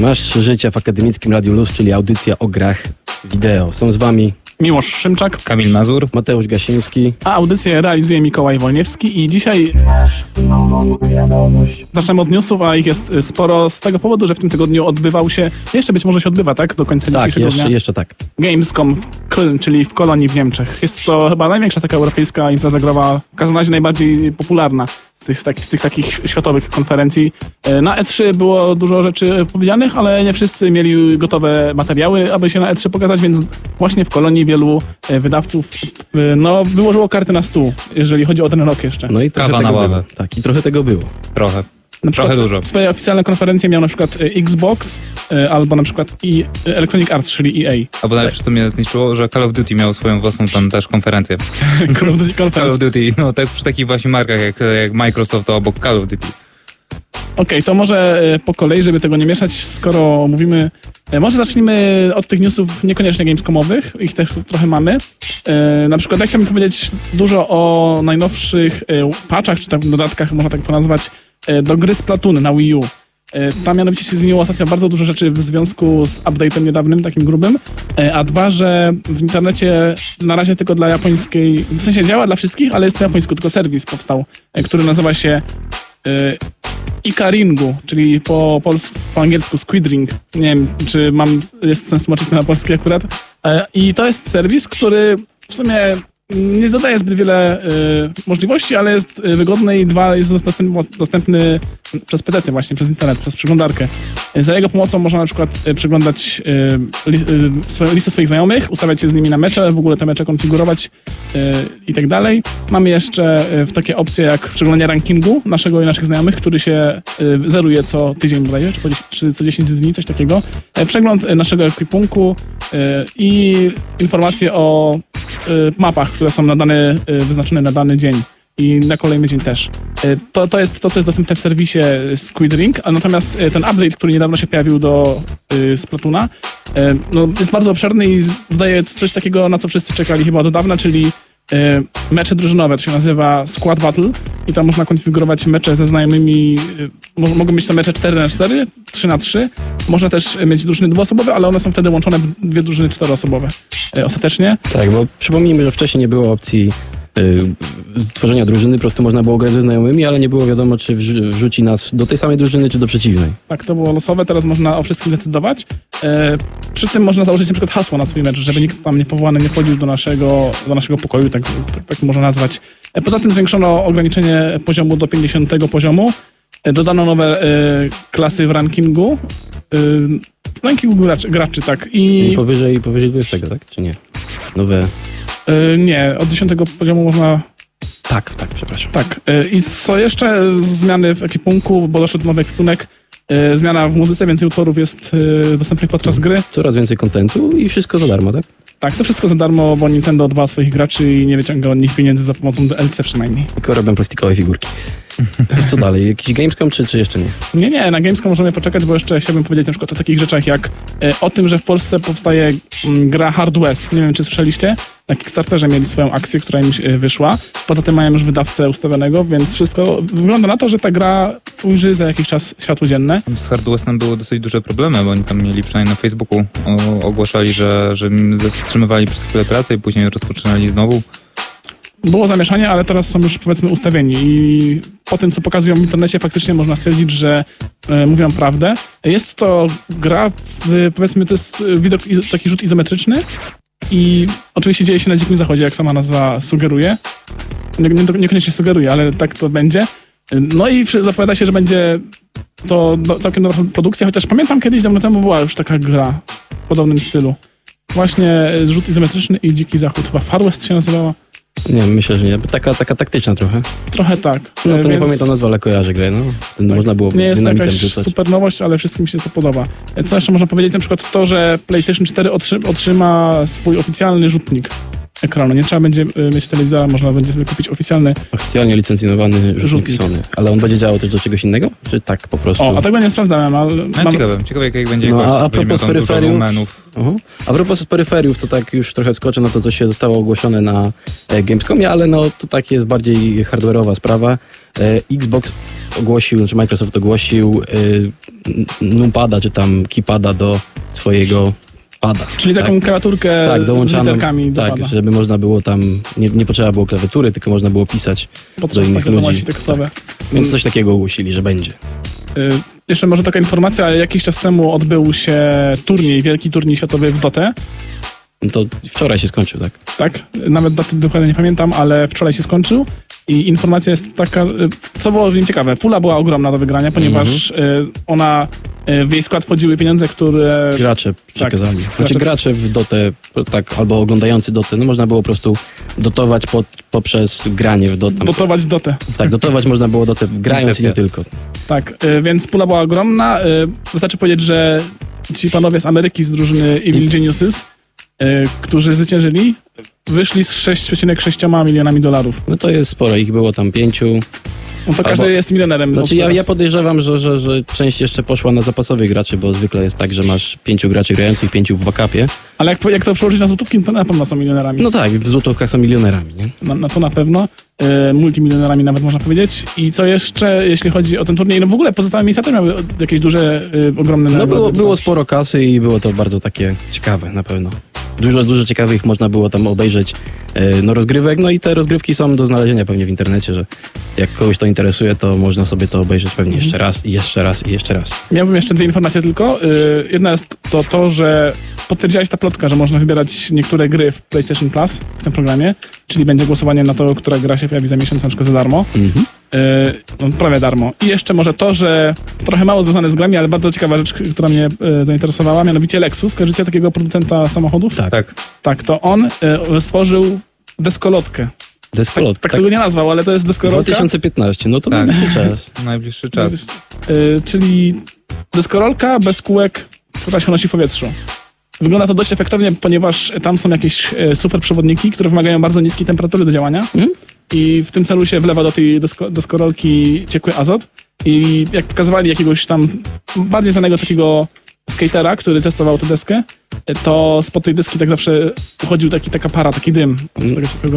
Masz życia w Akademickim Radiu Luz, czyli audycja o grach wideo. Są z wami Miłosz Szymczak, Kamil Mazur. Mateusz Gasiński. a audycję realizuje Mikołaj Wolniewski i dzisiaj zaczynamy od newsów, a ich jest y, sporo z tego powodu, że w tym tygodniu odbywał się, jeszcze być może się odbywa, tak? Do końca Tak, dzisiejszego jeszcze, dnia. jeszcze tak. Gamescom w Köln, czyli w Kolonii w Niemczech. Jest to chyba największa taka europejska impreza growa, w każdym razie najbardziej popularna z tych, z takich, z tych takich światowych konferencji. E, Na E3 było dużo rzeczy powiedzianych, ale nie wszyscy mieli gotowe materiały, aby się na E3 pokazać, więc właśnie w Kolonii wielu e, wydawców e, no, wyłożyło karty na stół, jeżeli chodzi o ten rok jeszcze. No i trochę Kawa tego na ławę. było. Tak, i trochę tego było. Trochę. Na trochę dużo. Swoje oficjalne konferencje miał na przykład e, Xbox e, albo na przykład i e, Electronic Arts, czyli EA. Albo najlepsze, co mnie zniszczyło, że Call of Duty miał swoją własną tam też konferencję. Call of Duty Call of Duty, no tak przy takich właśnie markach jak, jak Microsoft, to obok Call of Duty. Okej, to może po kolei, żeby tego nie mieszać, skoro mówimy... Może zacznijmy od tych newsów niekoniecznie gamescomowych, ich też trochę mamy. Na przykład ja chciałbym powiedzieć dużo o najnowszych patchach, czy tam dodatkach, można tak to nazwać, do gry Splatoon na Wii U. E, Tam mianowicie się zmieniło ostatnio bardzo dużo rzeczy w związku z update'em niedawnym, takim grubym, E, a dwa, że w internecie na razie tylko dla japońskiej, w sensie działa dla wszystkich, ale jest po japońsku, tylko serwis powstał, e, który nazywa się e, Ikaringu, czyli po, pols- po angielsku Squid Ring. Nie wiem, czy mam, jest sens tłumaczyć na polski akurat. E, I to jest serwis, który w sumie nie dodaje zbyt wiele e, możliwości, ale jest e, wygodny i dwa, jest dostępny, dostępny przez PC właśnie, przez internet, przez przeglądarkę. Za jego pomocą można na przykład e, przeglądać e, swoją listę swoich znajomych, ustawiać się z nimi na mecze, w ogóle te mecze konfigurować e, i tak dalej. Mamy jeszcze w takie opcje jak przeglądanie rankingu naszego i naszych znajomych, który się zeruje co tydzień bodajże, czy, po czy co 10 dni, coś takiego. Przegląd naszego ekwipunku i informacje o mapach, które są na dany, e, wyznaczone na dany dzień i na kolejny dzień też. E, To, to jest to, co jest dostępne w serwisie Squid Ring, a natomiast e, ten update, który niedawno się pojawił do y, Splatuna, e, no, jest bardzo obszerny i daje coś takiego, na co wszyscy czekali chyba od dawna, czyli mecze drużynowe, to się nazywa Squad Battle i tam można konfigurować mecze ze znajomymi, e, mo- mogą być to mecze 4 na 4 3 na 3 można też mieć drużyny dwuosobowe, ale one są wtedy łączone w dwie drużyny czteroosobowe e, ostatecznie. Tak, bo przypomnijmy, że wcześniej nie było opcji stworzenia drużyny, po prostu można było grać ze znajomymi, ale nie było wiadomo, czy wrzu- wrzuci nas do tej samej drużyny, czy do przeciwnej. Tak, to było losowe, teraz można o wszystkim decydować. E, przy tym można założyć na przykład hasło na swój mecz, żeby nikt tam niepowołany nie wchodził do naszego, do naszego pokoju, tak, tak, tak można nazwać. E, poza tym zwiększono ograniczenie poziomu do 50 poziomu. E, dodano nowe klasy w rankingu. Rankingu graczy, graczy, tak. I I powyżej, powyżej 20, tak? Czy nie? Nowe... e, nie, od 10 poziomu można Tak, tak, przepraszam. Tak. y, I co jeszcze? Zmiany w ekipunku, bo doszedł nowy ekwipunek. y, Zmiana w muzyce, więcej utworów jest dostępnych podczas gry. Coraz więcej kontentu i wszystko za darmo, tak? Tak, to wszystko za darmo, bo Nintendo dba o swoich graczy i nie wyciąga od nich pieniędzy za pomocą DLC przynajmniej. Tylko robią plastikowe figurki. Co dalej? Jakiś Gamescom, czy, czy jeszcze nie? Nie, nie, na Gamescom możemy poczekać, bo jeszcze chciałbym powiedzieć na przykład o takich rzeczach jak y, o tym, że w Polsce powstaje mm, gra Hard West. Nie wiem, czy słyszeliście? Na Kickstarterze mieli swoją akcję, która im y, wyszła. Poza tym mają już wydawcę ustawionego, więc wszystko wygląda na to, że ta gra ujrzy za jakiś czas światło dzienne. Z Hard Westem były dosyć duże problemy, bo oni tam mieli przynajmniej na Facebooku o, ogłaszali, że, że zatrzymywali przez chwilę pracę i później rozpoczynali znowu. Było zamieszanie, ale teraz są już powiedzmy ustawieni i po tym, co pokazują w internecie, faktycznie można stwierdzić, że e, mówią prawdę. Jest to gra, w, powiedzmy, to jest widok, taki rzut izometryczny i oczywiście dzieje się na Dzikim Zachodzie, jak sama nazwa sugeruje. Nie, nie, niekoniecznie sugeruje, ale tak to będzie. No i zapowiada się, że będzie to do, całkiem dobra produkcja, chociaż pamiętam kiedyś, dawno temu była już taka gra w podobnym stylu. Właśnie rzut izometryczny i Dziki Zachód, chyba Far West się nazywała. Nie, myślę, że nie. Taka, taka taktyczna trochę. Trochę tak. No to E, nie więc pamiętam nazwy, ale kojarzę grę, no. Tak. Można było Nie jest to jakaś rzucać. super nowość, ale wszystkim mi się to podoba. E, Co jeszcze można powiedzieć? Na przykład to, że PlayStation 4 otrzy- otrzyma swój oficjalny rzutnik ekranu. Nie trzeba będzie e, mieć telewizora, można będzie sobie kupić oficjalny. Oficjalnie licencjonowany rzutnik. Sony. Ale on będzie działał też do czegoś innego? Czy tak po prostu? O, a tego nie sprawdzałem, ale No, mam... ciekawe, ciekawe jak, będzie No, a- a propos peryferiów-. A propos peryferiów, to tak już trochę skoczę na to, co się zostało ogłoszone na e, Gamescomie, ale no to tak jest bardziej hardware'owa sprawa. E, Xbox ogłosił, znaczy Microsoft ogłosił numpada czy tam keypada do swojego pada. Czyli taką tak, klawiaturkę tak, z literkami do tak, pada. żeby można było tam, nie, nie potrzeba było klawiatury, tylko można było pisać, podczas innych takie ludzi. tekstowe. więc coś takiego ogłosili, że będzie. Y, Jeszcze może taka informacja, jakiś czas temu odbył się turniej, wielki turniej światowy w Dotę, to wczoraj się skończył, tak? tak? Nawet daty dokładnie nie pamiętam, ale wczoraj się skończył i informacja jest taka, y, co było w nim ciekawe, pula była ogromna do wygrania, ponieważ Mhm. y, ona, y, w jej skład wchodziły pieniądze, które... Gracze przekazali. Znaczy gracze- gracze w Dotę, tak, albo oglądający Dotę, no można było po prostu dotować pod, poprzez granie w Dotę. Dotować Dotę. Tak, dotować można było Dotę grając i nie tylko. Tak, więc pula była ogromna. Wystarczy powiedzieć, że ci panowie z Ameryki, z drużyny Evil Geniuses, którzy zwyciężyli, wyszli z 6,6 milionami dolarów. No to jest sporo, ich było tam pięciu. No to każdy Albo- jest milionerem. Znaczy od ja, ja podejrzewam, że, że, że część jeszcze poszła na zapasowych graczy, bo zwykle jest tak, że masz pięciu graczy grających, pięciu w backupie. Ale jak, jak to przełożyć na złotówki, to na pewno są milionerami. No tak, w złotówkach są milionerami, nie? Na, na to na pewno. Y, multimilionerami nawet można powiedzieć. I co jeszcze, jeśli chodzi o ten turniej? No w ogóle pozostałe miejsca też miały jakieś duże, y, ogromne No było, było sporo kasy i było to bardzo takie ciekawe na pewno. Dużo, dużo ciekawych można było tam obejrzeć e, no, rozgrywek, no i te rozgrywki są do znalezienia pewnie w internecie, że jak kogoś to interesuje, to można sobie to obejrzeć pewnie Mhm. jeszcze raz i jeszcze raz i jeszcze raz. Miałbym jeszcze dwie informacje tylko. Y, Jedna jest to to, że potwierdziłaś ta plotka, że można wybierać niektóre gry w PlayStation Plus w tym programie, czyli będzie głosowanie na to, która gra się pojawi za miesiąc na przykład za darmo. Mhm. Y, No, prawie darmo. I jeszcze może to, że trochę mało związane z grami, ale bardzo ciekawa rzecz, która mnie y, zainteresowała, mianowicie Lexus. Kojarzycie takiego producenta samochodów? Tak, Tak. Tak, to on y, stworzył deskolotkę. Tak, deskolot. tak Tak, tego nie nazwał, ale to jest deskorolka. 2015, no to Tak. najwyższy czas. Najbliższy czas. Y, czyli deskorolka bez kółek, która się nosi w powietrzu. Wygląda to dość efektownie, ponieważ tam są jakieś e, super przewodniki, które wymagają bardzo niskiej temperatury do działania Mhm. I w tym celu się wlewa do tej desko, deskorolki ciekły azot i jak pokazywali jakiegoś tam bardziej znanego takiego skatera, który testował tę deskę, to spod tej deski tak zawsze uchodził taki, taka para, taki dym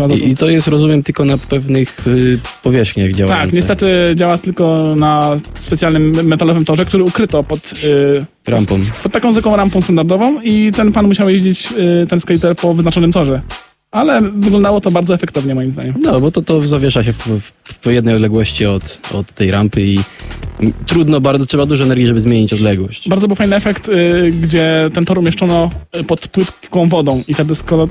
azotu. I, I to jest, rozumiem, tylko na pewnych y, powierzchniach działające. Tak, niestety działa tylko na specjalnym metalowym torze, który ukryto pod y, Rampą. pod taką zwykłą rampą standardową i ten pan musiał jeździć, y, ten skater, po wyznaczonym torze. Ale wyglądało to bardzo efektownie moim zdaniem. No, bo to, to zawiesza się w, w, w jednej odległości od, od tej rampy i trudno, bardzo trzeba dużo energii, żeby zmienić odległość. Bardzo był fajny efekt, y, gdzie ten tor umieszczono pod płytką wodą i ta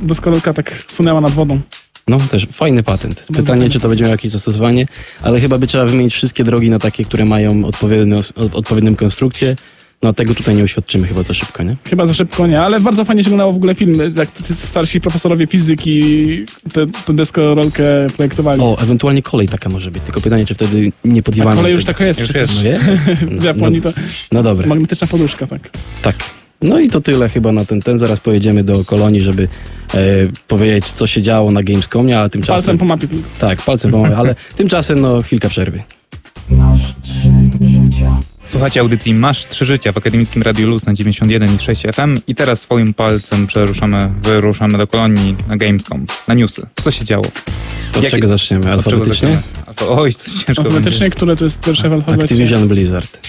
deskorolka tak sunęła nad wodą. No, też fajny patent. Pytanie, czy to będzie miało jakieś zastosowanie, ale chyba by trzeba wymienić wszystkie drogi na takie, które mają odpowiednią, odpowiednią konstrukcję. No, tego tutaj nie uświadczymy chyba za szybko, nie? Chyba za szybko nie, ale bardzo fajnie się oglądało w ogóle film, jak tacy starsi profesorowie fizyki tę tę deskorolkę projektowali. O, ewentualnie kolej taka może być, tylko pytanie, czy wtedy nie A podjewamy kolej już tego. taka jest Już przecież. No, wie? W Japonii to no dobra, magnetyczna poduszka, tak. tak. No i to tyle chyba na ten ten. Zaraz pojedziemy do kolonii, żeby e, powiedzieć, co się działo na Gamescomie, a tymczasem... Palcem po mapie tylko. Tak, palcem pomogę, ale tymczasem no chwilka przerwy. Słuchacie audycji Masz Trzy Życia w Akademickim Radiu Luz na 91,6 FM i teraz swoim palcem przeruszamy, wyruszamy do kolonii na Gamescom, na newsy. Co się działo? Od Jakie- czego zaczniemy? Czego Alfabetycznie? zaczynamy? Alfa- Oj, to ciężko będzie. Alfabetycznie, które to jest pierwsze w alfabecie. Activision Blizzard.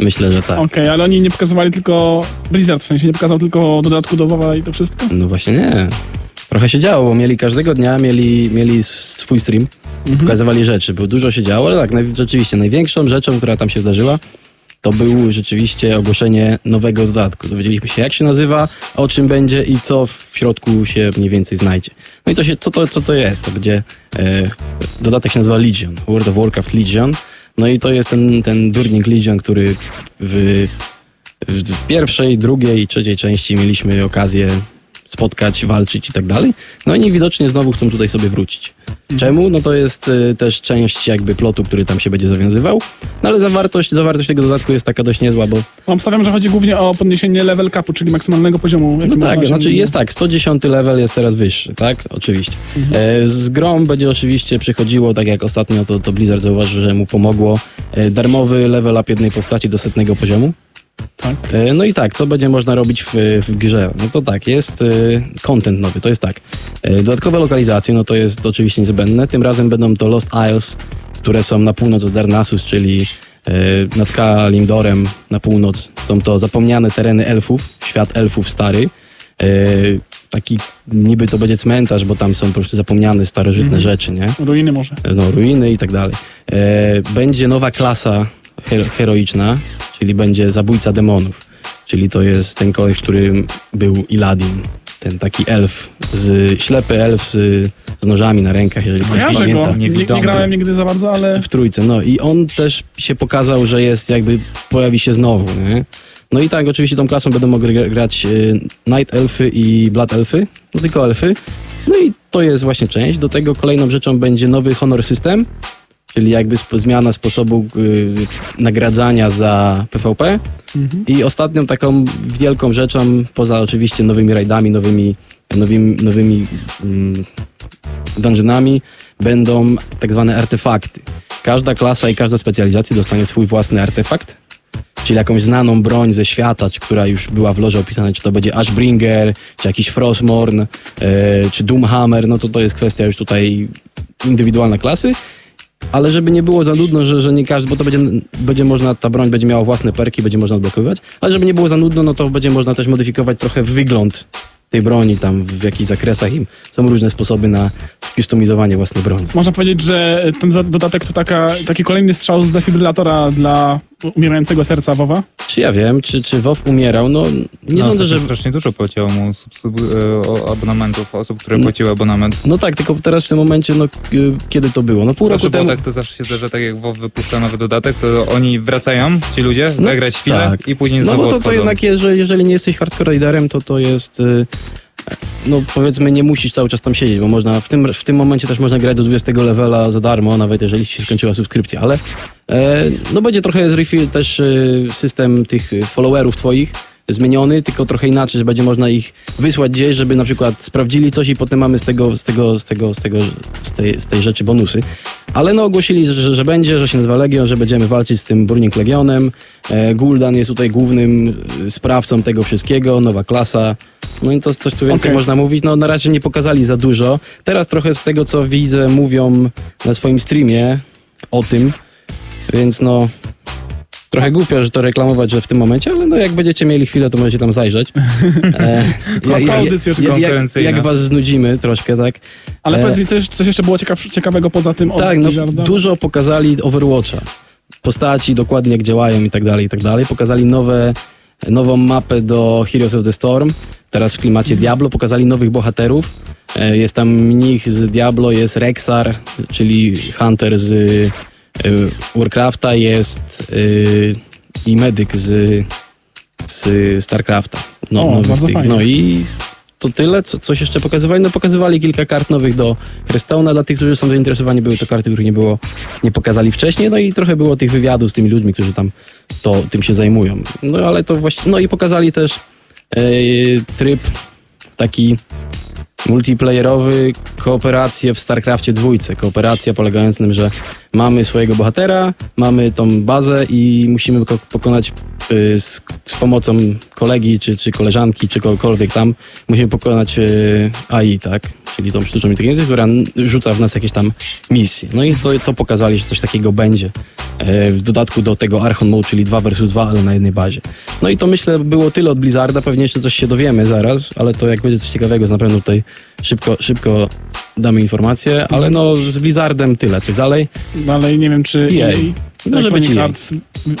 Myślę, że tak. Okej, ale oni nie pokazywali tylko Blizzard, w sensie nie pokazał tylko dodatku do WoWa i to wszystko? No właśnie nie. Trochę się działo, bo mieli każdego dnia, mieli, mieli swój stream, Mhm. pokazywali rzeczy, bo dużo się działo, ale tak, naj, rzeczywiście największą rzeczą, która tam się zdarzyła, to było rzeczywiście ogłoszenie nowego dodatku. Dowiedzieliśmy się, jak się nazywa, o czym będzie i co w środku się mniej więcej znajdzie. No i co, się, co, to, co to jest? To będzie, e, dodatek się nazywa Legion, World of Warcraft Legion. No i to jest ten, ten durnik Legion, który w, w, w pierwszej, drugiej i trzeciej części mieliśmy okazję spotkać, walczyć i tak dalej. No i widocznie znowu chcą tutaj sobie wrócić. Czemu? No to jest y, też część jakby plotu, który tam się będzie zawiązywał. No ale zawartość, zawartość tego dodatku jest taka dość niezła, bo No, Obstawiam, że chodzi głównie o podniesienie level capu, czyli maksymalnego poziomu. no tak, znaczy jest tak, 110 level jest teraz wyższy, tak? Oczywiście. Mhm. E, z grą będzie oczywiście przychodziło, tak jak ostatnio to, to Blizzard zauważył, że mu pomogło, e, darmowy level up jednej postaci do setnego poziomu. Tak. E, No i tak, co będzie można robić w, w grze? No to tak, jest e, content nowy, to jest tak. E, Dodatkowe lokalizacje, no to jest oczywiście niezbędne. Tym razem będą to Lost Isles, które są na północ od Darnassus, czyli nad Kalimdorem na północ. Są to zapomniane tereny elfów, świat elfów stary. Taki niby to będzie cmentarz, bo tam są po prostu zapomniane starożytne Mhm. rzeczy, nie? Ruiny może. no, ruiny i tak dalej. Będzie nowa klasa hero, heroiczna, czyli będzie zabójca demonów. Czyli to jest ten koleś, który był Iladin. Ten taki elf, z, ślepy elf z, z nożami na rękach, jeżeli ktoś Kojarzę go. pamięta. Nie, nie Niewidomy. grałem nigdy za bardzo, ale... W trójce, no i on też się pokazał, że jest jakby, pojawi się znowu, nie? No i tak, oczywiście tą klasą będą mogły gra- grać y, Night Elfy i Blood Elfy, no tylko elfy. No i to jest właśnie część. Do tego kolejną rzeczą będzie nowy Honor System, czyli jakby zmiana sposobu y, nagradzania za PvP. Mhm. I ostatnią taką wielką rzeczą, poza oczywiście nowymi rajdami, nowymi, nowymi, nowymi mm, dungeonami, będą tak zwane artefakty. Każda klasa i każda specjalizacja dostanie swój własny artefakt, czyli jakąś znaną broń ze świata, czy, która już była w loże opisana, czy to będzie Ashbringer, czy jakiś Frostmourne, e, czy Doomhammer, no to to jest kwestia już tutaj indywidualna klasy. Ale żeby nie było za nudno, że, że nie każdy, bo to będzie, będzie można, ta broń będzie miała własne perki, będzie można odblokowywać, ale żeby nie było za nudno, no to będzie można też modyfikować trochę wygląd tej broni tam w jakichś zakresach i są różne sposoby na customizowanie własnej broni. Można powiedzieć, że ten dodatek to taka, taki kolejny strzał z defibrylatora dla umierającego serca Wowa. Czy ja wiem, czy, czy WoW umierał? No nie no, sądzę, że... Strasznie dużo poleciało mu sub, sub, e, abonamentów, osób, które No. płaciły abonament. No tak, tylko teraz w tym momencie, no k- kiedy to było? No pół Zawsze roku temu. tak, to zawsze się zdarza tak, jak WoW wypuszcza nowy dodatek, to oni wracają, ci ludzie, No, zagrać chwilę tak. i później No znowu bo to, to jednak, jeżeli, jeżeli nie jesteś hardcore to to jest... y, No powiedzmy, nie musisz cały czas tam siedzieć, bo można w tym, w tym momencie też można grać do 20 levela za darmo, nawet jeżeli się skończyła subskrypcja, ale e, no będzie trochę zrefill też y, system tych followerów twoich zmieniony, tylko trochę inaczej, że będzie można ich wysłać gdzieś, żeby na przykład sprawdzili coś i potem mamy z tego, z tego, z tego, z tego, z tej, z tej rzeczy bonusy. Ale no ogłosili, że, że będzie, że się nazywa Legion, że będziemy walczyć z tym Burning Legionem. E, Gul'dan jest tutaj głównym e, sprawcą tego wszystkiego, nowa klasa. No i to, coś tu więcej Okej. można mówić. No na razie nie pokazali za dużo. Teraz trochę z tego, co widzę, mówią na swoim streamie o tym, więc no... Trochę głupio, że to reklamować, że w tym momencie, ale no jak będziecie mieli chwilę, to możecie tam zajrzeć. E, Krótka audycja jak, jak, konferencyjna. jak was znudzimy troszkę, tak? Ale E, powiedz mi, coś, coś jeszcze było ciekaw, ciekawego poza tym Tak, no, Blizzarda? dużo pokazali Overwatcha. Postaci, dokładnie jak działają i tak dalej, i tak dalej. Pokazali nowe, nową mapę do Heroes of the Storm. Teraz w klimacie Diablo. Pokazali nowych bohaterów. E, Jest tam mnich z Diablo, jest Rexar, czyli Hunter z Warcrafta, jest e, i medyk z, z Starcrafta. No, O, nowych bardzo tych. fajnie. no i to tyle, co, coś jeszcze pokazywali. No pokazywali kilka kart nowych do Hearthstone'a. Dla tych, którzy są zainteresowani, były to karty, których nie było, nie pokazali wcześniej. No i trochę było tych wywiadów z tymi ludźmi, którzy tam to, tym się zajmują. No ale to właśnie, no i pokazali też e, tryb taki multiplayerowy, kooperację w StarCraftie dwójce. Kooperacja polegająca na tym, że mamy swojego bohatera, mamy tą bazę i musimy pokonać y, z, z pomocą kolegi, czy, czy koleżanki, czy kogokolwiek tam, musimy pokonać y, AI, tak? Czyli tą sztuczną inteligencję, która rzuca w nas jakieś tam misje. No i to, to pokazali, że coś takiego będzie. E, w dodatku do tego Archon Mode, czyli 2 versus 2, ale na jednej bazie. No i to myślę było tyle od Blizzarda, pewnie jeszcze coś się dowiemy zaraz, ale to jak będzie coś ciekawego, to na pewno tutaj szybko, szybko damy informacje, ale no z Blizzardem tyle. Coś dalej? Dalej nie wiem, czy EA. EA, Może być EA. Arts,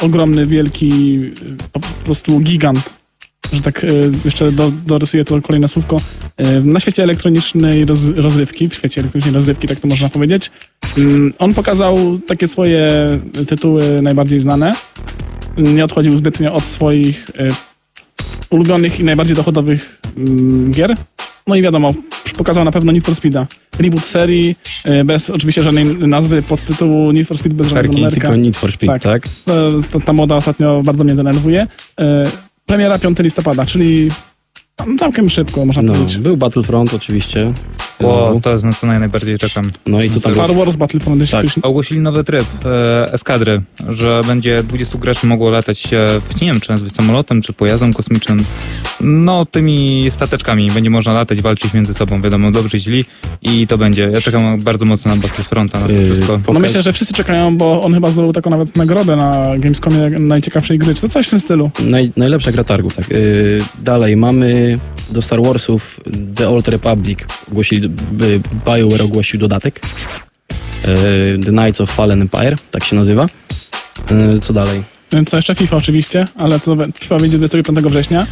ogromny, wielki, po prostu gigant, że tak y, jeszcze do, dorysuję to kolejne słówko, y, na świecie elektronicznej roz, rozrywki, w świecie elektronicznej rozrywki, tak to można powiedzieć. Ym, On pokazał takie swoje tytuły najbardziej znane. Nie odchodził zbytnio od swoich y, ulubionych i najbardziej dochodowych ym, gier. No i wiadomo, pokazał na pewno Need for Speed'a. Reboot serii, bez oczywiście żadnej nazwy podtytułu Need for Speed, bez żadnego Literki, numerka. Tylko Need for Speed, Tak. tak? To, ta moda ostatnio bardzo mnie denerwuje. Premiera 5 listopada, czyli całkiem szybko, można No, powiedzieć. był Battlefront oczywiście. O, to jest na co naj- najbardziej czekam. No i co tam Star Wars Battlefront Edition. Ogłosili nowy tryb e, eskadry, że będzie 20 graczy mogło latać, e, nie wiem czy nazwać samolotem, czy pojazdem kosmicznym. No, tymi stateczkami będzie można latać, walczyć między sobą, wiadomo, dobrzy i źli i to będzie. Ja czekam bardzo mocno na Battlefronta, na to Yy, wszystko. No myślę, że wszyscy czekają, bo on chyba zdobył taką nawet nagrodę na Gamescomie najciekawszej gry, czy to coś w tym stylu. Naj, najlepsza gra targów, tak. Yy, dalej mamy do Star Warsów The Old Republic. Ogłosili, BioWare ogłosił dodatek. Yy, The Knights of Fallen Empire, tak się nazywa. Yy, co dalej? Co jeszcze FIFA oczywiście, ale to FIFA wyjdzie 25 września.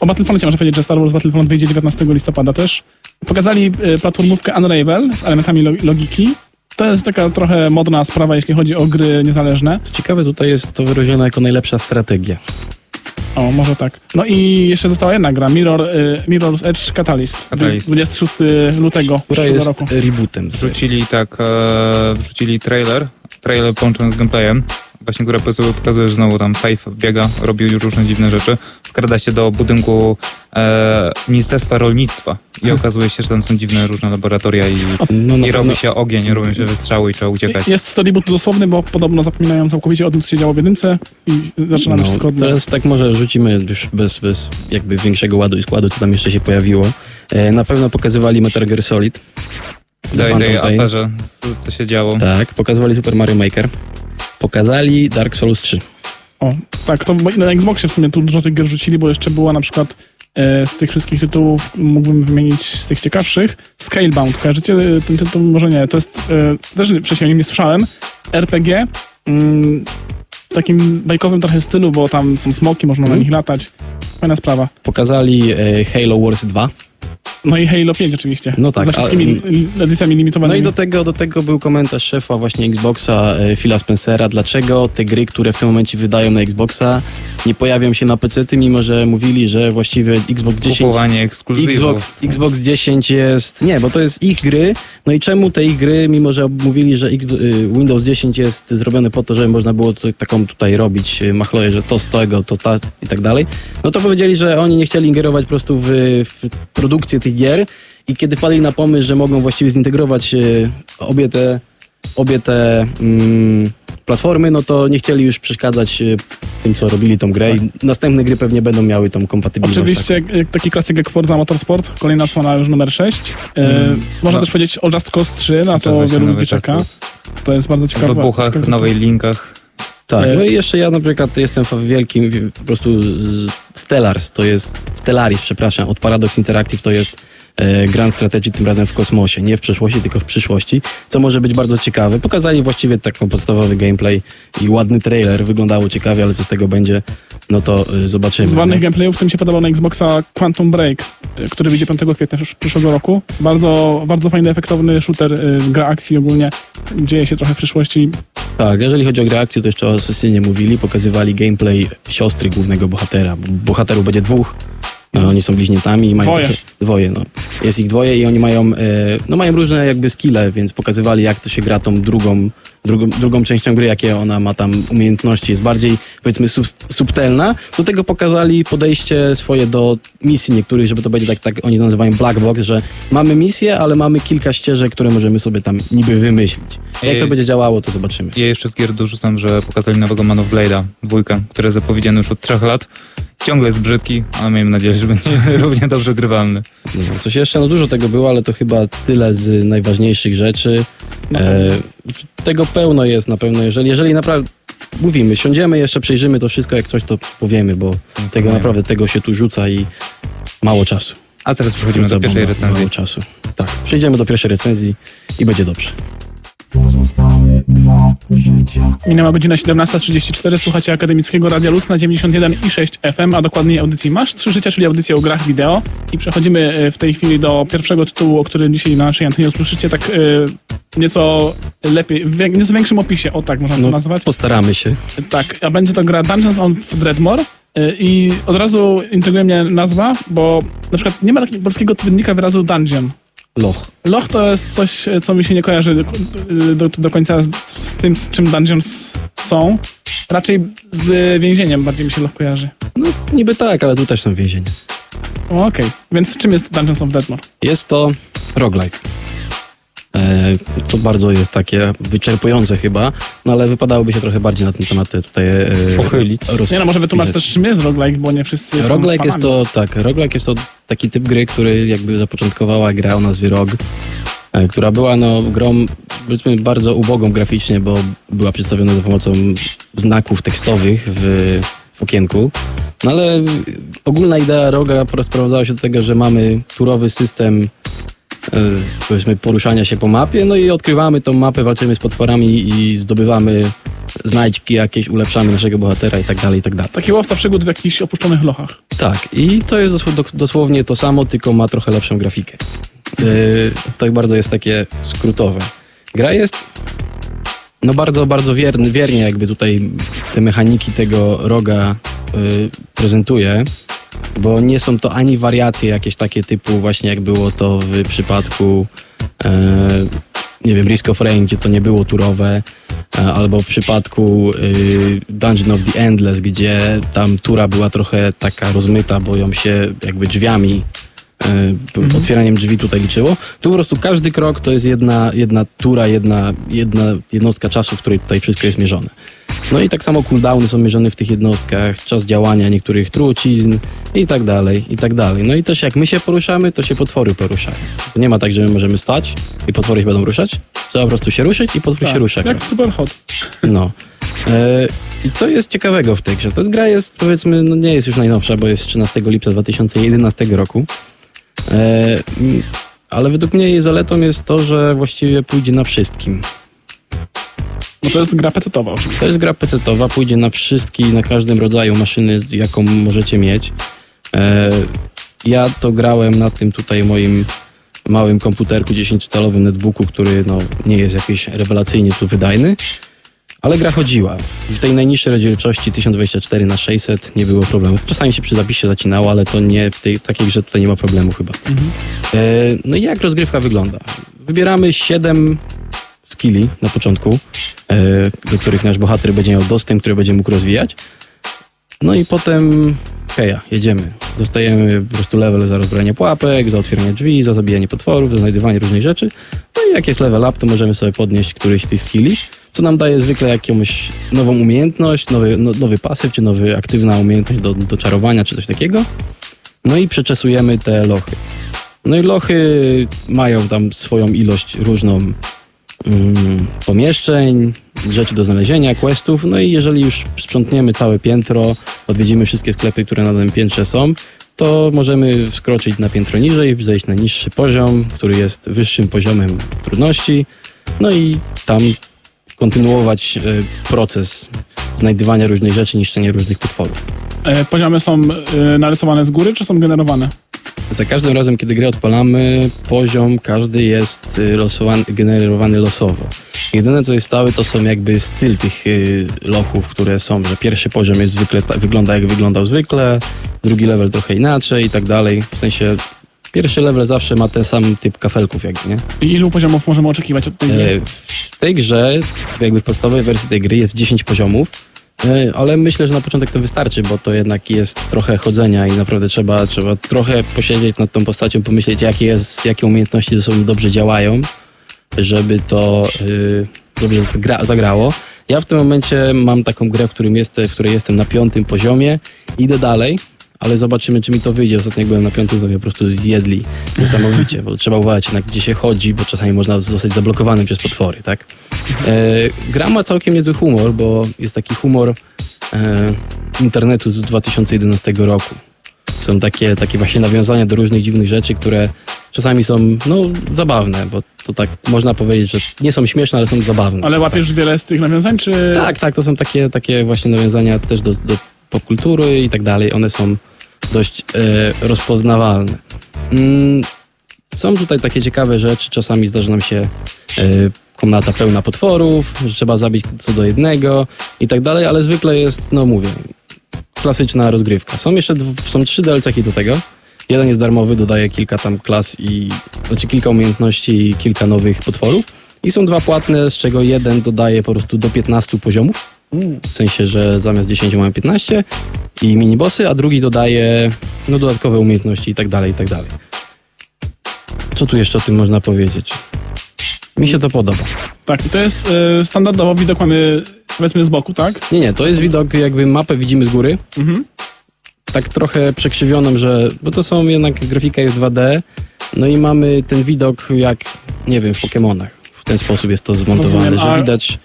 O Battlefroncie można powiedzieć, że Star Wars Battlefront wyjdzie 19 listopada też. Pokazali platformówkę Unravel z elementami lo- logiki. To jest taka trochę modna sprawa, jeśli chodzi o gry niezależne. Co ciekawe, tutaj jest to wyróżnione jako najlepsza strategia. O, może tak. No i jeszcze została jedna gra, Mirror, yy, Mirror's Edge Catalyst. Catalyst. 26 lutego Która jest roku. rebootem. Wrzucili tak, e, wrzucili trailer, trailer połączony z gameplayem, właśnie który pokazuje, pokazuje że znowu tam Faith biega, robił już różne dziwne rzeczy, wkrada się do budynku e, Ministerstwa Rolnictwa i okazuje się, że tam są dziwne różne laboratoria i, No, na i robi pewno- się ogień, robią się wystrzały i trzeba uciekać. Jest to reboot dosłowny, bo podobno zapominają całkowicie o tym, co się działo w jedynce i zaczynamy wszystko od teraz tak może rzucimy już bez, bez jakby większego ładu i składu, co tam jeszcze się pojawiło. E, na pewno pokazywali Metal Gear Solid. Całej tej aferze, co się działo. Tak, pokazywali Super Mario Maker. Pokazali Dark Souls 3. O, tak, to na Xboxie w sumie tu dużo tych gier rzucili, bo jeszcze była na przykład e, z tych wszystkich tytułów, mógłbym wymienić z tych ciekawszych, Scalebound, kojarzycie e, ten tytuł? Może nie, to jest, e, też wcześniej o nim nie słyszałem, RPG, mm, w takim bajkowym trochę stylu, bo tam są smoki, można na Mhm. nich latać, fajna sprawa. Pokazali e, Halo Wars 2. No i Halo 5 oczywiście, No tak, ze wszystkimi a- li- edycjami No limitowanymi. i do tego, do tego był komentarz szefa właśnie Xboxa, e, Phila Spencera, dlaczego te gry, które w tym momencie wydają na Xboxa, nie pojawią się na PC, mimo że mówili, że właściwie Xbox 10 Kupowanie. Xbox, Xbox 10 jest. Nie, bo to jest ich gry. No i czemu te ich gry, mimo że mówili, że y, Windows 10 jest zrobione po to, żeby można było tu, taką tutaj robić y, machloję, że to z tego, to ta i tak dalej, no to powiedzieli, że oni nie chcieli ingerować po prostu w, w produkcję tych gier i kiedy wpadli na pomysł, że mogą właściwie zintegrować y, obie te, obie te mm, platformy, no to nie chcieli już przeszkadzać y, tym, co robili tą grę i następne gry pewnie będą miały tą kompatybilność. Oczywiście e, taki klasyk jak Forza Motorsport, kolejna odsłona już numer 6. E, można No. też powiedzieć o Just Cause 3, na co wielu ludzi czeka. To jest bardzo W ciekawe. wybuchach, ciekawe w nowej linkach. Tak, E, no i jeszcze ja na przykład jestem wielkim, wi- po prostu Stellars, to jest, Stellaris, przepraszam, od Paradox Interactive to jest e, Grand Strategy tym razem w kosmosie, nie w przeszłości, tylko w przyszłości, co może być bardzo ciekawe. Pokazali właściwie taką podstawowy gameplay i ładny trailer, wyglądało ciekawie, ale co z tego będzie, no to e, zobaczymy. Z ładnych gameplayów, tym się podobał na Xboxa Quantum Break, y, który wyjdzie 5 kwietnia przysz- przyszłego roku. Bardzo, bardzo fajny, efektowny shooter, gra akcji ogólnie. Dzieje się trochę w przyszłości. Tak, jeżeli chodzi o grę akcji, to jeszcze o Assassinie mówili, pokazywali gameplay siostry głównego bohatera. Bohaterów będzie dwóch, no, oni są bliźniętami i mają Dwoje. takie, dwoje, no. Jest ich dwoje i oni mają, e, no mają różne jakby skille, więc pokazywali jak to się gra tą drugą, drugą, drugą częścią gry, jakie ona ma tam umiejętności, jest bardziej powiedzmy sub, subtelna. Do tego pokazali podejście swoje do misji niektórych, żeby to będzie tak, tak oni nazywają black box, że mamy misję, ale mamy kilka ścieżek, które możemy sobie tam niby wymyślić. Jak to będzie działało, to zobaczymy. Ja jeszcze z gier dorzucam, że pokazali nowego Man of Blade'a, dwójkę, który jest zapowiedziany już od trzech lat. Ciągle jest brzydki, ale miejmy nadzieję, że będzie równie dobrze grywalny. No, coś jeszcze, no dużo tego było, ale to chyba tyle z najważniejszych rzeczy. No, E, tego pełno jest na pewno, jeżeli, jeżeli naprawdę mówimy, siądziemy, jeszcze przejrzymy to wszystko, jak coś to powiemy, bo tego naprawdę tego się tu rzuca i mało czasu. A teraz przechodzimy Rzuca do pierwszej bomba, recenzji. Mało czasu. Tak, przejdziemy do pierwszej recenzji i będzie dobrze. Minęła godzina 17.34, słuchacie Akademickiego Radia Luz na 91,6 FM, a dokładniej audycji Masz Trzy Życia, czyli audycja o grach wideo. I przechodzimy e, w tej chwili do pierwszego tytułu, o którym dzisiaj na naszej antenie usłyszycie, tak e, nieco lepiej, w nieco większym opisie, o tak można to No, nazwać. postaramy się. Tak, a będzie to gra Dungeons of Dreadmore. y, I od razu intryguje mnie nazwa, bo na przykład nie ma takiego polskiego odpowiednika wyrazu dungeon. Loch. Loch to jest coś, co mi się nie kojarzy y, do, do końca z, z tym, z czym dungeons są. Raczej z więzieniem bardziej mi się Loch kojarzy. No niby tak, ale tu też są więzienia. Okej, więc czym jest Dungeons of Deadmore? Jest to roguelike. E, to bardzo jest takie wyczerpujące chyba, no ale wypadałoby się trochę bardziej na ten temat tutaj e, Pochylić. roz- Nie no, może wytłumacz też, czym jest roguelike, bo nie wszyscy są Roguelike jest to, tak, roguelike jest to taki typ gry, który jakby zapoczątkowała gra o nazwie ROG, e, która była no grą powiedzmy bardzo ubogą graficznie, bo była przedstawiona za pomocą znaków tekstowych w, w okienku. No ale ogólna idea ROGa sprowadzała się do tego, że mamy turowy system powiedzmy poruszania się po mapie, no i odkrywamy tą mapę, walczymy z potworami i zdobywamy znajdźki jakieś, ulepszamy naszego bohatera i tak dalej, i tak dalej. Taki łowca przygód w jakichś opuszczonych lochach. Tak, i to jest dosłownie to samo, tylko ma trochę lepszą grafikę. Yy, tak bardzo jest takie skrótowe. Gra jest no bardzo, bardzo wierny, wiernie jakby tutaj te mechaniki tego roga yy, prezentuje, bo nie są to ani wariacje jakieś takie typu właśnie jak było to w przypadku yy, nie wiem, Risk of Rain, gdzie to nie było turowe, e, albo w przypadku y, Dungeon of the Endless, gdzie tam tura była trochę taka rozmyta, bo ją się jakby drzwiami, y, p- otwieraniem drzwi tutaj liczyło. Tu po prostu każdy krok to jest jedna, jedna tura, jedna, jedna jednostka czasu, w której tutaj wszystko jest mierzone. No i tak samo cooldowny są mierzone w tych jednostkach, czas działania niektórych trucizn i tak dalej, i tak dalej. No i też jak my się poruszamy, to się potwory poruszają. To nie ma tak, że my możemy stać i potwory się będą ruszać. Trzeba po prostu się ruszyć i potwór się rusza. Tak, Jak w Superhot. No. E, I co jest ciekawego w tej grze? Ta gra jest, powiedzmy, no nie jest już najnowsza, bo jest z 13 lipca 2011 roku. E, ale według mnie jej zaletą jest to, że właściwie pójdzie na wszystkim. No to jest gra pecetowa oczywiście. To jest gra PC-towa, pójdzie na wszystkie, na każdym rodzaju maszyny, jaką możecie mieć. E, ja to grałem na tym tutaj moim małym komputerku 10-calowym netbooku, który no, nie jest jakiś rewelacyjnie tu wydajny, ale gra chodziła. W tej najniższej rozdzielczości 1024 na 600 nie było problemu. Czasami się przy zapisie zacinało, ale to nie w tej takiej grze tutaj nie ma problemu chyba. E, no i jak rozgrywka wygląda? Wybieramy 7 skilli na początku, e, do których nasz bohater będzie miał dostęp, który będzie mógł rozwijać. No i potem heja, jedziemy. Dostajemy po prostu level za rozbranie pułapek, za otwieranie drzwi, za zabijanie potworów, za znajdywanie różnych rzeczy. No i jak jest level up, to możemy sobie podnieść któryś z tych skilli, co nam daje zwykle jakąś nową umiejętność, nowy, no, nowy pasyw, czy nowy aktywna umiejętność do, do czarowania, czy coś takiego. No i przeczesujemy te lochy. No i lochy mają tam swoją ilość różną mm, pomieszczeń, rzeczy do znalezienia, questów. No i jeżeli już sprzątniemy całe piętro, odwiedzimy wszystkie sklepy, które na tym piętrze są, to możemy wskroczyć na piętro niżej, zejść na niższy poziom, który jest wyższym poziomem trudności. No i tam kontynuować e, proces znajdywania różnych rzeczy, niszczenia różnych potworów. E, poziomy są e, narysowane z góry, czy są generowane? Za każdym razem, kiedy grę odpalamy, poziom każdy jest losowany, generowany losowo. Jedyne, co jest stałe, to są jakby styl tych lochów, które są, że pierwszy poziom jest zwykle, wygląda jak wyglądał zwykle, drugi level trochę inaczej i tak dalej. W sensie pierwszy level zawsze ma ten sam typ kafelków jakby, nie? I ilu poziomów możemy oczekiwać od tej gry? E, W tej grze, jakby w podstawowej wersji tej gry jest 10 poziomów, e, ale myślę, że na początek to wystarczy, bo to jednak jest trochę chodzenia i naprawdę trzeba, trzeba trochę posiedzieć nad tą postacią, pomyśleć jakie, jest, jakie umiejętności ze sobą dobrze działają, żeby to y, dobrze zagra, zagrało. Ja w tym momencie mam taką grę, w, którym jestem, w której jestem na piątym poziomie, idę dalej, ale zobaczymy, czy mi to wyjdzie. Ostatnio jak byłem na piątym, to mnie po prostu zjedli niesamowicie, bo trzeba uważać jednak, gdzie się chodzi, bo czasami można zostać zablokowanym przez potwory, tak? E, gra ma całkiem niezły humor, bo jest taki humor e, internetu z 2011 roku. Są takie, takie właśnie nawiązania do różnych dziwnych rzeczy, które czasami są, no, zabawne, bo to tak można powiedzieć, że nie są śmieszne, ale są zabawne. Ale łapiesz wiele z tych nawiązań, czy... Tak, tak, to są takie, takie właśnie nawiązania też do, do popkultury i tak dalej. One są dość e, rozpoznawalne. Mm, są tutaj takie ciekawe rzeczy. Czasami zdarza nam się e, komnata pełna potworów, że trzeba zabić co do jednego i tak dalej, ale zwykle jest, no mówię, klasyczna rozgrywka. Są jeszcze są trzy DLC-ki do tego. Jeden jest darmowy, dodaje kilka tam klas i znaczy kilka umiejętności i kilka nowych potworów. I są dwa płatne, z czego jeden dodaje po prostu do 15 poziomów. W sensie, że zamiast 10 mamy 15 i minibossy, a drugi dodaje no, dodatkowe umiejętności i tak dalej, i tak dalej. Co tu jeszcze o tym można powiedzieć? Mi się to podoba. Tak, i to jest e, standardowo widok mamy powiedzmy z boku, tak? Nie, nie, to jest widok, jakby mapę widzimy z góry. Mhm. Tak trochę przekrzywioną, że. Bo to są jednak grafika jest 2D. No i mamy ten widok jak, nie wiem, w Pokémonach. W ten sposób jest to zmontowane, Rozumiem, że a- widać,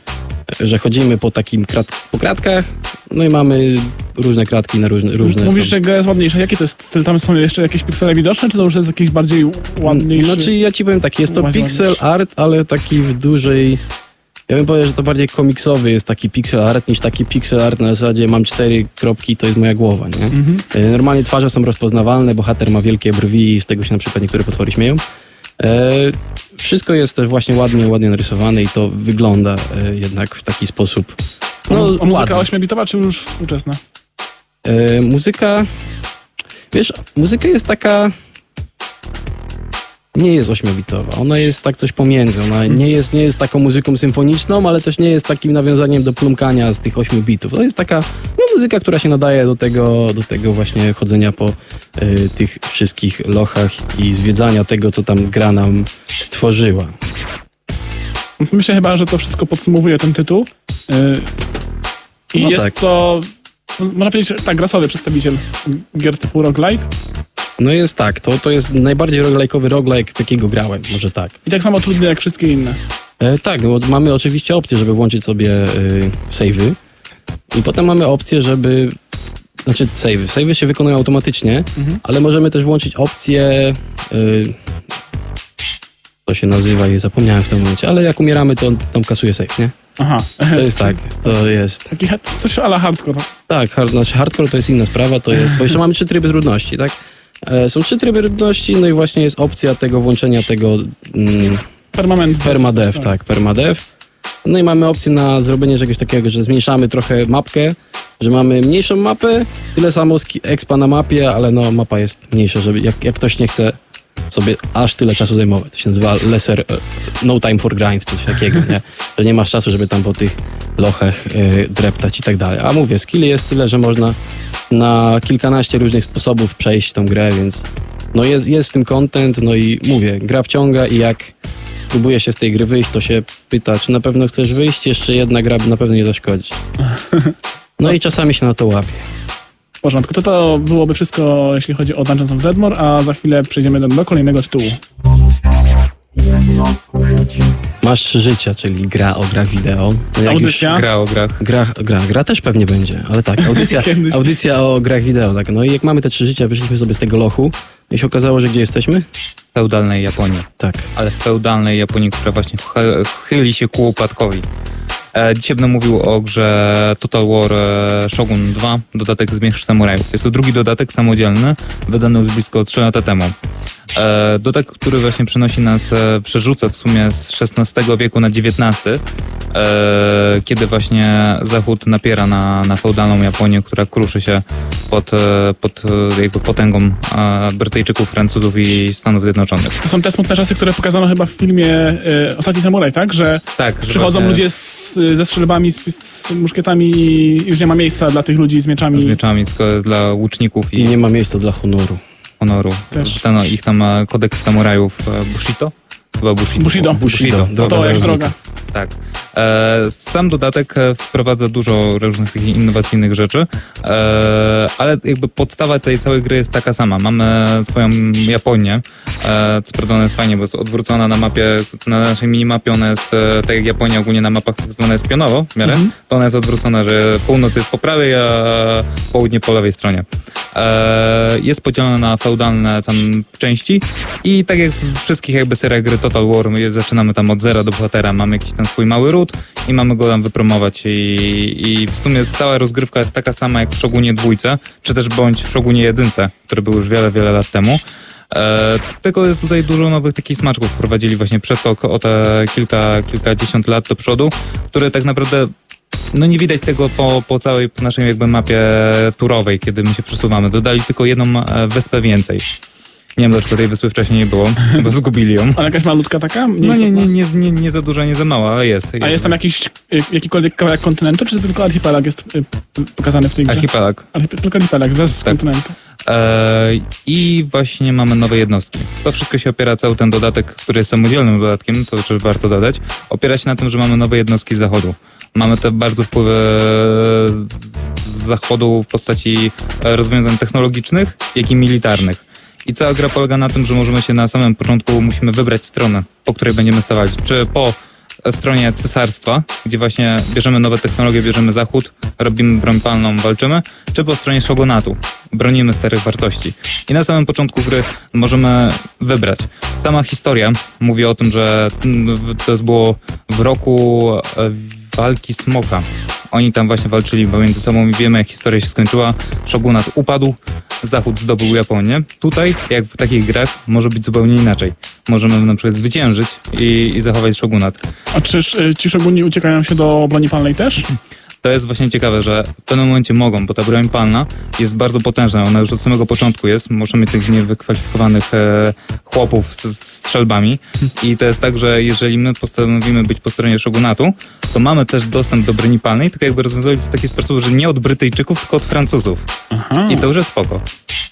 że chodzimy po takim krat, po kratkach. No i mamy różne kratki na różne. różne Mówisz, że gra jest ładniejsza. Jaki to jest styl? Tam są jeszcze jakieś piksele widoczne, czy to już jest jakiś bardziej ładniejszy? Znaczy ja ci powiem tak, jest to pixel art, ale taki w dużej... Ja bym powiedział, że to bardziej komiksowy jest taki pixel art niż taki pixel art na zasadzie mam cztery kropki, to jest moja głowa, nie? Mhm. E, Normalnie twarze są rozpoznawalne, bohater ma wielkie brwi i z tego się na przykład niektóre potwory śmieją. E, wszystko jest też właśnie ładnie, ładnie narysowane i to wygląda e, jednak w taki sposób No, a muzyka ładnie. 8-bitowa, czy już współczesna? E, muzyka, wiesz, muzyka jest taka. Nie jest ośmiobitowa, ona jest tak coś pomiędzy. Ona nie jest, nie jest taką muzyką symfoniczną, ale też nie jest takim nawiązaniem do plumkania z tych ośmiu bitów. To jest taka no, muzyka, która się nadaje do tego, do tego właśnie chodzenia po e, tych wszystkich lochach i zwiedzania tego, co tam gra nam stworzyła. Myślę chyba, że to wszystko podsumowuje ten tytuł. Yy, I No jest tak. to, można powiedzieć, tak, rasowy przedstawiciel gier typu roguelike. No jest tak, to, to jest najbardziej roguelike'owy roguelike, w jakiego grałem, może tak. I tak samo trudny jak wszystkie inne. E, tak, bo mamy oczywiście opcję, żeby włączyć sobie e, save'y i potem mamy opcję, żeby... Znaczy save'y. Save'y się wykonują automatycznie, Mhm. ale możemy też włączyć opcję... E, to się nazywa i zapomniałem w tym momencie, ale jak umieramy, to on tam kasuje save, nie? Aha. To jest tak, to jest... Taki coś ala hardcore. Tak, hard, znaczy hardcore to jest inna sprawa, to jest... Bo jeszcze mamy trzy tryby trudności, tak? E, są trzy tryby trudności, no i właśnie jest opcja tego włączenia tego... Mm, Permanent. Permadev, tak, permadev. No i mamy opcję na zrobienie czegoś takiego, że zmniejszamy trochę mapkę, że mamy mniejszą mapę, tyle samo expa na mapie, ale no mapa jest mniejsza, żeby jak, jak ktoś nie chce sobie aż tyle czasu zajmować. To się nazywa lesser, e, no time for grind, czy coś takiego, nie? Że nie masz czasu, żeby tam po tych lochach e, dreptać i tak dalej. A mówię, skilli jest tyle, że można na kilkanaście różnych sposobów przejść tą grę, więc no jest, jest w tym content, no i mówię, gra wciąga i jak próbuje się z tej gry wyjść, to się pyta, czy na pewno chcesz wyjść, jeszcze jedna gra na pewno nie zaszkodzi. No i czasami się na to łapie. Porządku. To to byłoby wszystko, jeśli chodzi o Dungeons of Dreadmore, a za chwilę przejdziemy do, do kolejnego tytułu. Masz trzy życia, czyli gra o grach wideo. No jak Audycja. Już Gra o grach. gra, gra, gra też pewnie będzie, ale tak, audycja, audycja o grach wideo, tak. No i jak mamy te trzy życia, wyszliśmy sobie z tego lochu i się okazało, że gdzie jesteśmy? W feudalnej Japonii. Tak. ale w feudalnej Japonii, która właśnie chy- chyli się ku upadkowi. E, dzisiaj będę mówił o grze Total War e, Shogun 2, dodatek Zmierzch Samurajów. Jest to drugi dodatek samodzielny, wydany już blisko 3 lata temu. E, dodatek, który właśnie przenosi nas, e, przerzuca w sumie z XVI wieku na XIX, e, kiedy właśnie Zachód napiera na, na feudalną Japonię, która kruszy się pod, pod jakby potęgą Brytyjczyków, Francuzów i Stanów Zjednoczonych. To są te smutne czasy, które pokazano chyba w filmie Ostatni Samuraj, tak? Że Tak, że przychodzą właśnie- ludzie z, ze strzelbami, z, z muszkietami i już nie ma miejsca dla tych ludzi z mieczami. z mieczami z, dla łuczników i, I nie ma miejsca dla honoru. Honoru. Też. Ten, ich tam e, kodeks samurajów e, Bushito? Chyba Bushido. Bushido. Bushido. No to jak droga. Tak. E, sam dodatek e, wprowadza dużo różnych takich innowacyjnych rzeczy, e, ale jakby podstawa tej całej gry jest taka sama. Mamy swoją Japonię, co prawda ona jest fajnie, bo jest odwrócona na mapie, na naszej minimapie ona jest, tak jak Japonia ogólnie na mapach tak zwana jest pionowo w miarę, Mhm. to ona jest odwrócona, że północ jest po prawej, a południe po lewej stronie. Jest podzielona na feudalne tam części i tak jak w wszystkich jakby seriach gry Total War, my zaczynamy tam od zera do bohatera, mamy jakiś ten swój mały ród i mamy go tam wypromować i, i w sumie cała rozgrywka jest taka sama jak w Shogunie dwójce, czy też bądź w Shogunie jedynce, który był już wiele, wiele lat temu. E, tylko jest tutaj dużo nowych takich smaczków. Wprowadzili właśnie przeskok o te kilka, kilkadziesiąt lat do przodu, które tak naprawdę no nie widać tego po, po całej naszej jakby mapie turowej, kiedy my się przesuwamy. Dodali tylko jedną e, wyspę więcej. Nie wiem dlaczego tej wyspy wcześniej nie było, bo zgubili ją. Ale jakaś malutka taka? No istotna? nie, nie, nie, nie, nie za duża, nie za mała, ale jest. A jest tam jakiś y, jakikolwiek kawałek kontynentu, czy tylko archipelag jest y, pokazany w tej grze? Archipelag. Archip- tylko archipelag, bez Tak. kontynentu. E, I właśnie mamy nowe jednostki. To wszystko się opiera, cały ten dodatek, który jest samodzielnym dodatkiem, to też warto dodać, opiera się na tym, że mamy nowe jednostki z zachodu. Mamy te bardzo wpływy z zachodu w postaci e, rozwiązań technologicznych, jak i militarnych. I cała gra polega na tym, że możemy się na samym początku musimy wybrać stronę, po której będziemy stawać. Czy po stronie cesarstwa, gdzie właśnie bierzemy nowe technologie, bierzemy zachód, robimy broń palną, walczymy, czy po stronie shogunatu, bronimy starych wartości. I na samym początku gry możemy wybrać. Sama historia mówi o tym, że mm, to było w roku e, walki smoka. Oni tam właśnie walczyli pomiędzy sobą i wiemy, jak historia się skończyła. Shogunat upadł, Zachód zdobył Japonię. Tutaj, jak w takich grach, może być zupełnie inaczej. Możemy na przykład zwyciężyć i, i zachować shogunat. A czyż y, ci szoguni uciekają się do broni palnej też? to jest właśnie ciekawe, że w pewnym momencie mogą, bo ta broń palna jest bardzo potężna, ona już od samego początku jest, możemy mieć tych niewykwalifikowanych e, chłopów z, z strzelbami i to jest tak, że jeżeli my postanowimy być po stronie szogunatu, to mamy też dostęp do broni palnej, tylko jakby rozwiązali to w taki sposób, że nie od Brytyjczyków, tylko od Francuzów. Aha. I to już jest spoko.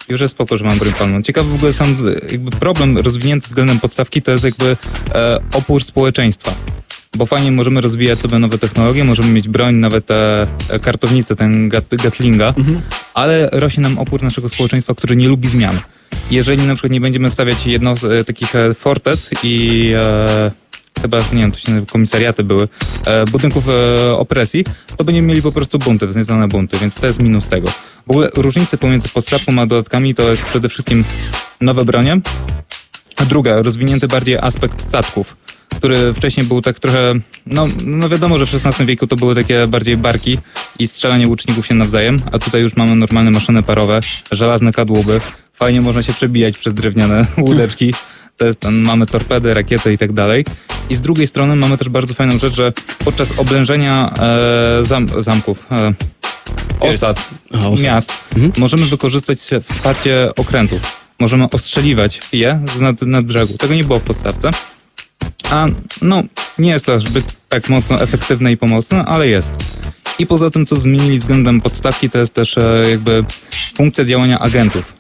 Już jest spoko, że mam broń palną. Ciekawy w ogóle sam jakby problem rozwinięty względem podstawki to jest jakby e, opór społeczeństwa bo fajnie możemy rozwijać sobie nowe technologie, możemy mieć broń, nawet te kartownice, ten gat, Gatlinga, mhm. ale rośnie nam opór naszego społeczeństwa, które nie lubi zmian. Jeżeli na przykład nie będziemy stawiać jedno z e, takich e, fortec i e, chyba, nie wiem, to się komisariaty były, e, budynków e, opresji, to będziemy mieli po prostu bunty, wzniecone bunty, więc to jest minus tego. W ogóle różnice pomiędzy podstawką a dodatkami to jest przede wszystkim nowe bronie, druga, rozwinięty bardziej aspekt statków który wcześniej był tak trochę, no, no wiadomo, że w XVI wieku to były takie bardziej barki i strzelanie łuczników się nawzajem, a tutaj już mamy normalne maszyny parowe, żelazne kadłuby, fajnie można się przebijać przez drewniane łódeczki. To jest ten, mamy torpedy, rakiety i tak dalej. I z drugiej strony mamy też bardzo fajną rzecz, że podczas oblężenia e, zam, zamków, e, osad, Aha, osad, miast, mhm. możemy wykorzystać wsparcie okrętów. Możemy ostrzeliwać je z nad, nad brzegu. Tego nie było w podstawce a no nie jest to zbyt tak mocno efektywne i pomocne, ale jest. I poza tym, co zmienili względem podstawki, to jest też e, jakby funkcja działania agentów.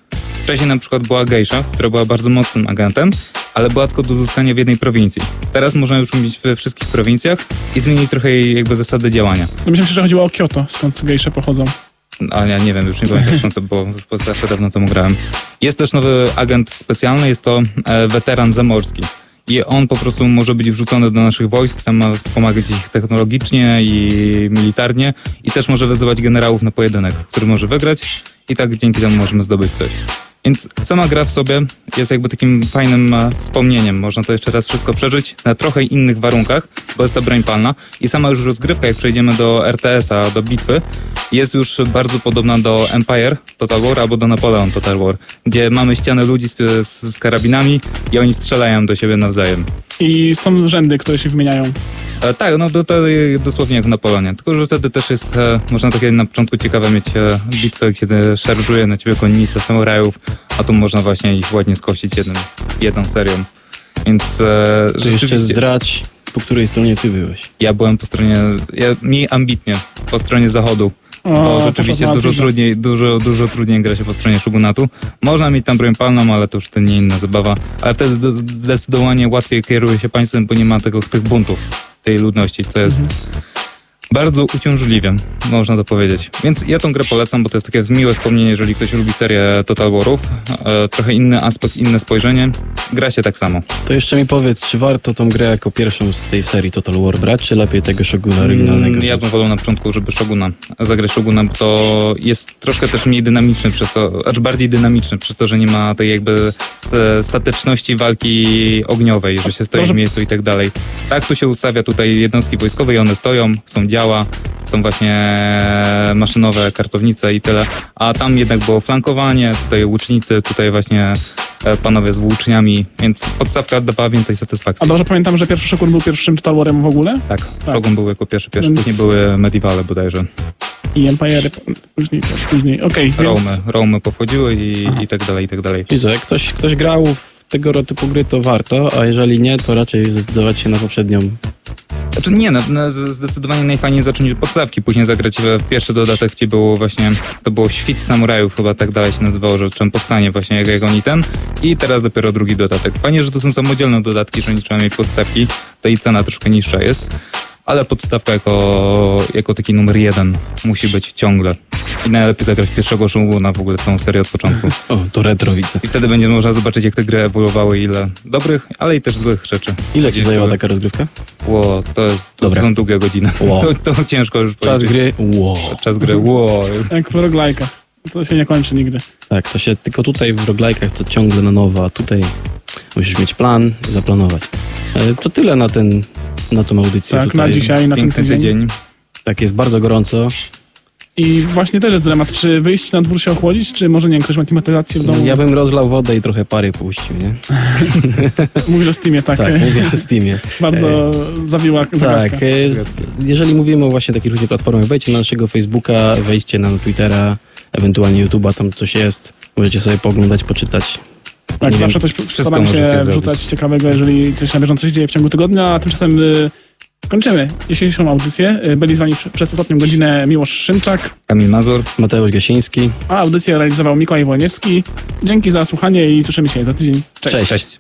Wcześniej na przykład była Geisha, która była bardzo mocnym agentem, ale była tylko do uzyskania w jednej prowincji. Teraz można już mieć we wszystkich prowincjach i zmienić trochę jej jakby zasady działania. No myślałem, że chodziło o Kyoto, skąd Geisha pochodzą. A ja nie wiem, już nie pamiętam skąd to było, już podstawkę dawno temu grałem. Jest też nowy agent specjalny, jest to e, weteran zamorski i on po prostu może być wrzucony do naszych wojsk, tam ma wspomagać ich technologicznie i militarnie i też może wyzywać generałów na pojedynek, który może wygrać i tak dzięki temu możemy zdobyć coś. Więc sama gra w sobie jest jakby takim fajnym e, wspomnieniem. Można to jeszcze raz wszystko przeżyć na trochę innych warunkach, bo jest to broń palna. I sama już rozgrywka, jak przejdziemy do RTS-a, do bitwy, jest już bardzo podobna do Empire Total War albo do Napoleon Total War, gdzie mamy ścianę ludzi z, z, z karabinami i oni strzelają do siebie nawzajem. I są rzędy, które się wymieniają. E, tak, no to, to dosłownie jak w Napoleonie. Tylko, że wtedy też jest, e, można takie na początku ciekawe mieć e, bitwę, kiedy szarżuje na ciebie konnica samurajów, a tu można właśnie ich ładnie skosić jednym, jedną serią. Więc e, to jeszcze zdrać, po której stronie ty byłeś. Ja byłem po stronie, ja, mniej ambitnie, po stronie zachodu. O, bo rzeczywiście dużo trudniej, dużo, dużo trudniej gra się po stronie Shogunatu. Można mieć tam broń palną, ale to już to nie inna zabawa. Ale wtedy zdecydowanie łatwiej kieruje się państwem, bo nie ma tego, tych buntów tej ludności, co jest mhm bardzo uciążliwym, można to powiedzieć. Więc ja tą grę polecam, bo to jest takie miłe wspomnienie, jeżeli ktoś lubi serię Total Warów. E, trochę inny aspekt, inne spojrzenie. Gra się tak samo. To jeszcze mi powiedz, czy warto tą grę jako pierwszą z tej serii Total War brać, czy lepiej tego Shoguna mm, oryginalnego? Ja bym wolał na początku, żeby Shoguna zagrać Shoguna, bo to jest troszkę też mniej dynamiczny przez to, acz bardziej dynamiczny przez to, że nie ma tej jakby stateczności walki ogniowej, że się stoi Proszę. w miejscu i tak dalej. Tak, tu się ustawia tutaj jednostki wojskowe i one stoją, są działa, są właśnie maszynowe kartownice i tyle. A tam jednak było flankowanie, tutaj łucznicy, tutaj właśnie e, panowie z włóczniami, więc podstawka dawała więcej satysfakcji. A dobrze pamiętam, że pierwszy Shogun był pierwszym Total Warem w ogóle? Tak, tak. Shogun był jako pierwszy, pierwszy, więc... później były Medievale bodajże. I Empire później później, okej. Okay, Romy, więc... Romy pochodziły i, i tak dalej, i tak dalej. I jak ktoś, ktoś grał w tego typu gry, to warto, a jeżeli nie, to raczej zdecydować się na poprzednią. Znaczy nie, no, no, zdecydowanie najfajniej zacząć od podstawki, później zagrać w pierwszy dodatek, gdzie było właśnie, to było Świt Samurajów, chyba tak dalej się nazywało, że czym powstanie właśnie jak, jak oni ten. I teraz dopiero drugi dodatek. Fajnie, że to są samodzielne dodatki, że nie trzeba mieć podstawki, to i cena troszkę niższa jest, ale podstawka jako, jako taki numer jeden musi być ciągle. I najlepiej zagrać pierwszego szumu na w ogóle całą serię od początku. O, to retro widzę. I wtedy będzie można zobaczyć, jak te gry ewoluowały, ile dobrych, ale i też złych rzeczy. Ile ci zajęła taka rozgrywka? Ło, to jest to Dobra. są długie godziny. Ło. To, to ciężko już Czas powiedzieć. gry? Wow. Czas gry, ło. Jak w roglajkach. To się nie kończy nigdy. Tak, to się tylko tutaj w roglajkach to ciągle na nowo, a tutaj musisz mieć plan i zaplanować. E, To tyle na ten, na tą audycję Tak, tutaj. na dzisiaj, na ten tydzień. tydzień. Tak, jest bardzo gorąco. I właśnie też jest dylemat, czy wyjść na dwór się ochłodzić, czy może, nie ktoś ma klimatyzację w domu. Ja bym rozlał wodę i trochę pary puścił, nie? Mówisz o Steamie, tak. Tak, mówię o Steamie. Bardzo zawiła zagadka. Tak, e, jeżeli mówimy o właśnie takich różnych platformach, wejdźcie na naszego Facebooka, wejdźcie na Twittera, ewentualnie YouTube'a, tam coś jest. Możecie sobie poglądać, poczytać. Tak, Nie zawsze wiem, coś możecie się zrobić. wrzucać ciekawego, jeżeli coś na bieżąco się dzieje w ciągu tygodnia, a tymczasem y, kończymy dzisiejszą audycję. Y, byli z wami pr- przez ostatnią godzinę Miłosz Szymczak, Kamil Mazur. Mateusz Gasiński. a audycję realizował Mikołaj Wolniewski. Dzięki za słuchanie i słyszymy się za tydzień. Cześć. Cześć. Cześć.